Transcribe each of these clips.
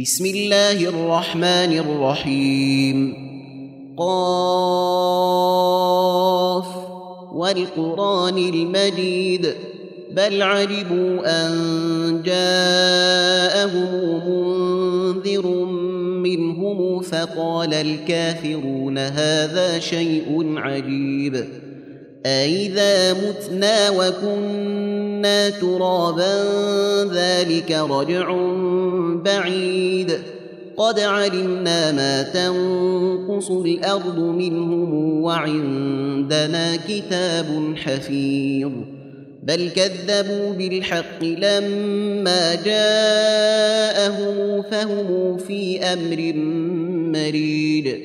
بسم الله الرحمن الرحيم. قاف. والقرآن المجيد. بل عجبوا أن جاءهم منذر منهم فقال الكافرون هذا شيء عجيب. أئذا متنا وكنا ترابا ذلك رجع بعيد قد علمنا ما تنقص الأرض منهم وعندنا كتاب حفيظ بل كذبوا بالحق لما جاءهم فهم في أمر مريد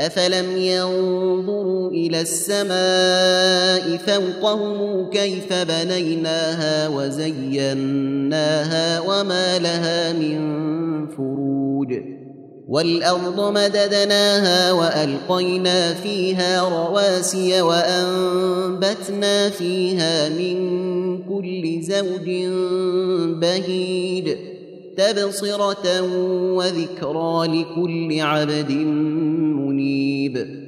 أفلم ينظروا إلى السماء فوقهم كيف بنيناها وزيناها وما لها من فروج والأرض مددناها وألقينا فيها رواسي وأنبتنا فيها من كل زوج بهيج تبصرة وذكرى لكل عبد منيب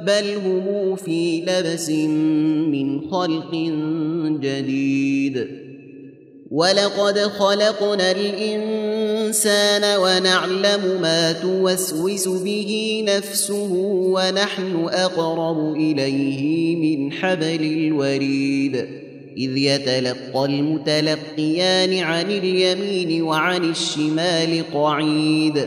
بل هم في لبس من خلق جديد. ولقد خلقنا الانسان ونعلم ما توسوس به نفسه ونحن اقرب اليه من حبل الوريد. اذ يتلقى المتلقيان عن اليمين وعن الشمال قعيد.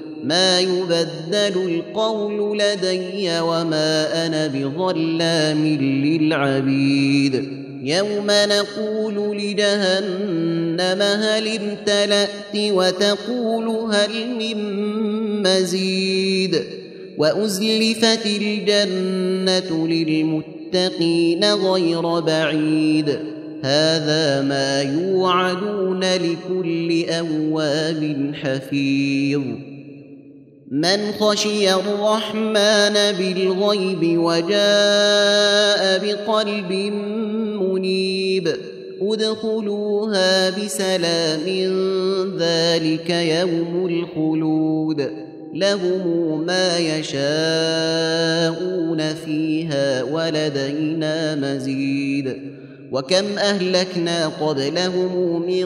ما يبدل القول لدي وما أنا بظلام للعبيد. يوم نقول لجهنم هل امتلأت وتقول هل من مزيد. وأزلفت الجنة للمتقين غير بعيد. هذا ما يوعدون لكل أواب حفيظ. من خشي الرحمن بالغيب وجاء بقلب منيب ادخلوها بسلام ذلك يوم الخلود لهم ما يشاءون فيها ولدينا مزيد وكم أهلكنا قبلهم من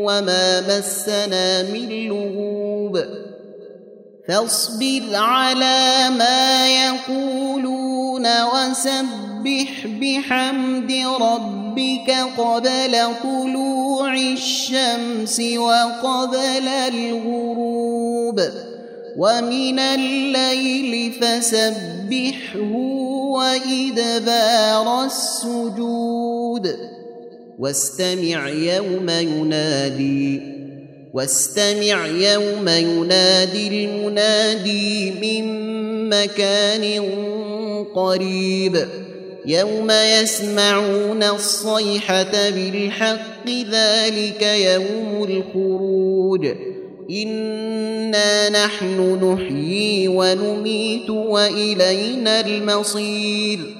وما مسنا من لغوب فاصبر على ما يقولون وسبح بحمد ربك قبل طلوع الشمس وقبل الغروب ومن الليل فسبحه وإدبار السجود واستمع يوم ينادي واستمع يوم ينادي المنادي من مكان قريب. يوم يسمعون الصيحة بالحق ذلك يوم الخروج. إنا نحن نحيي ونميت وإلينا المصير.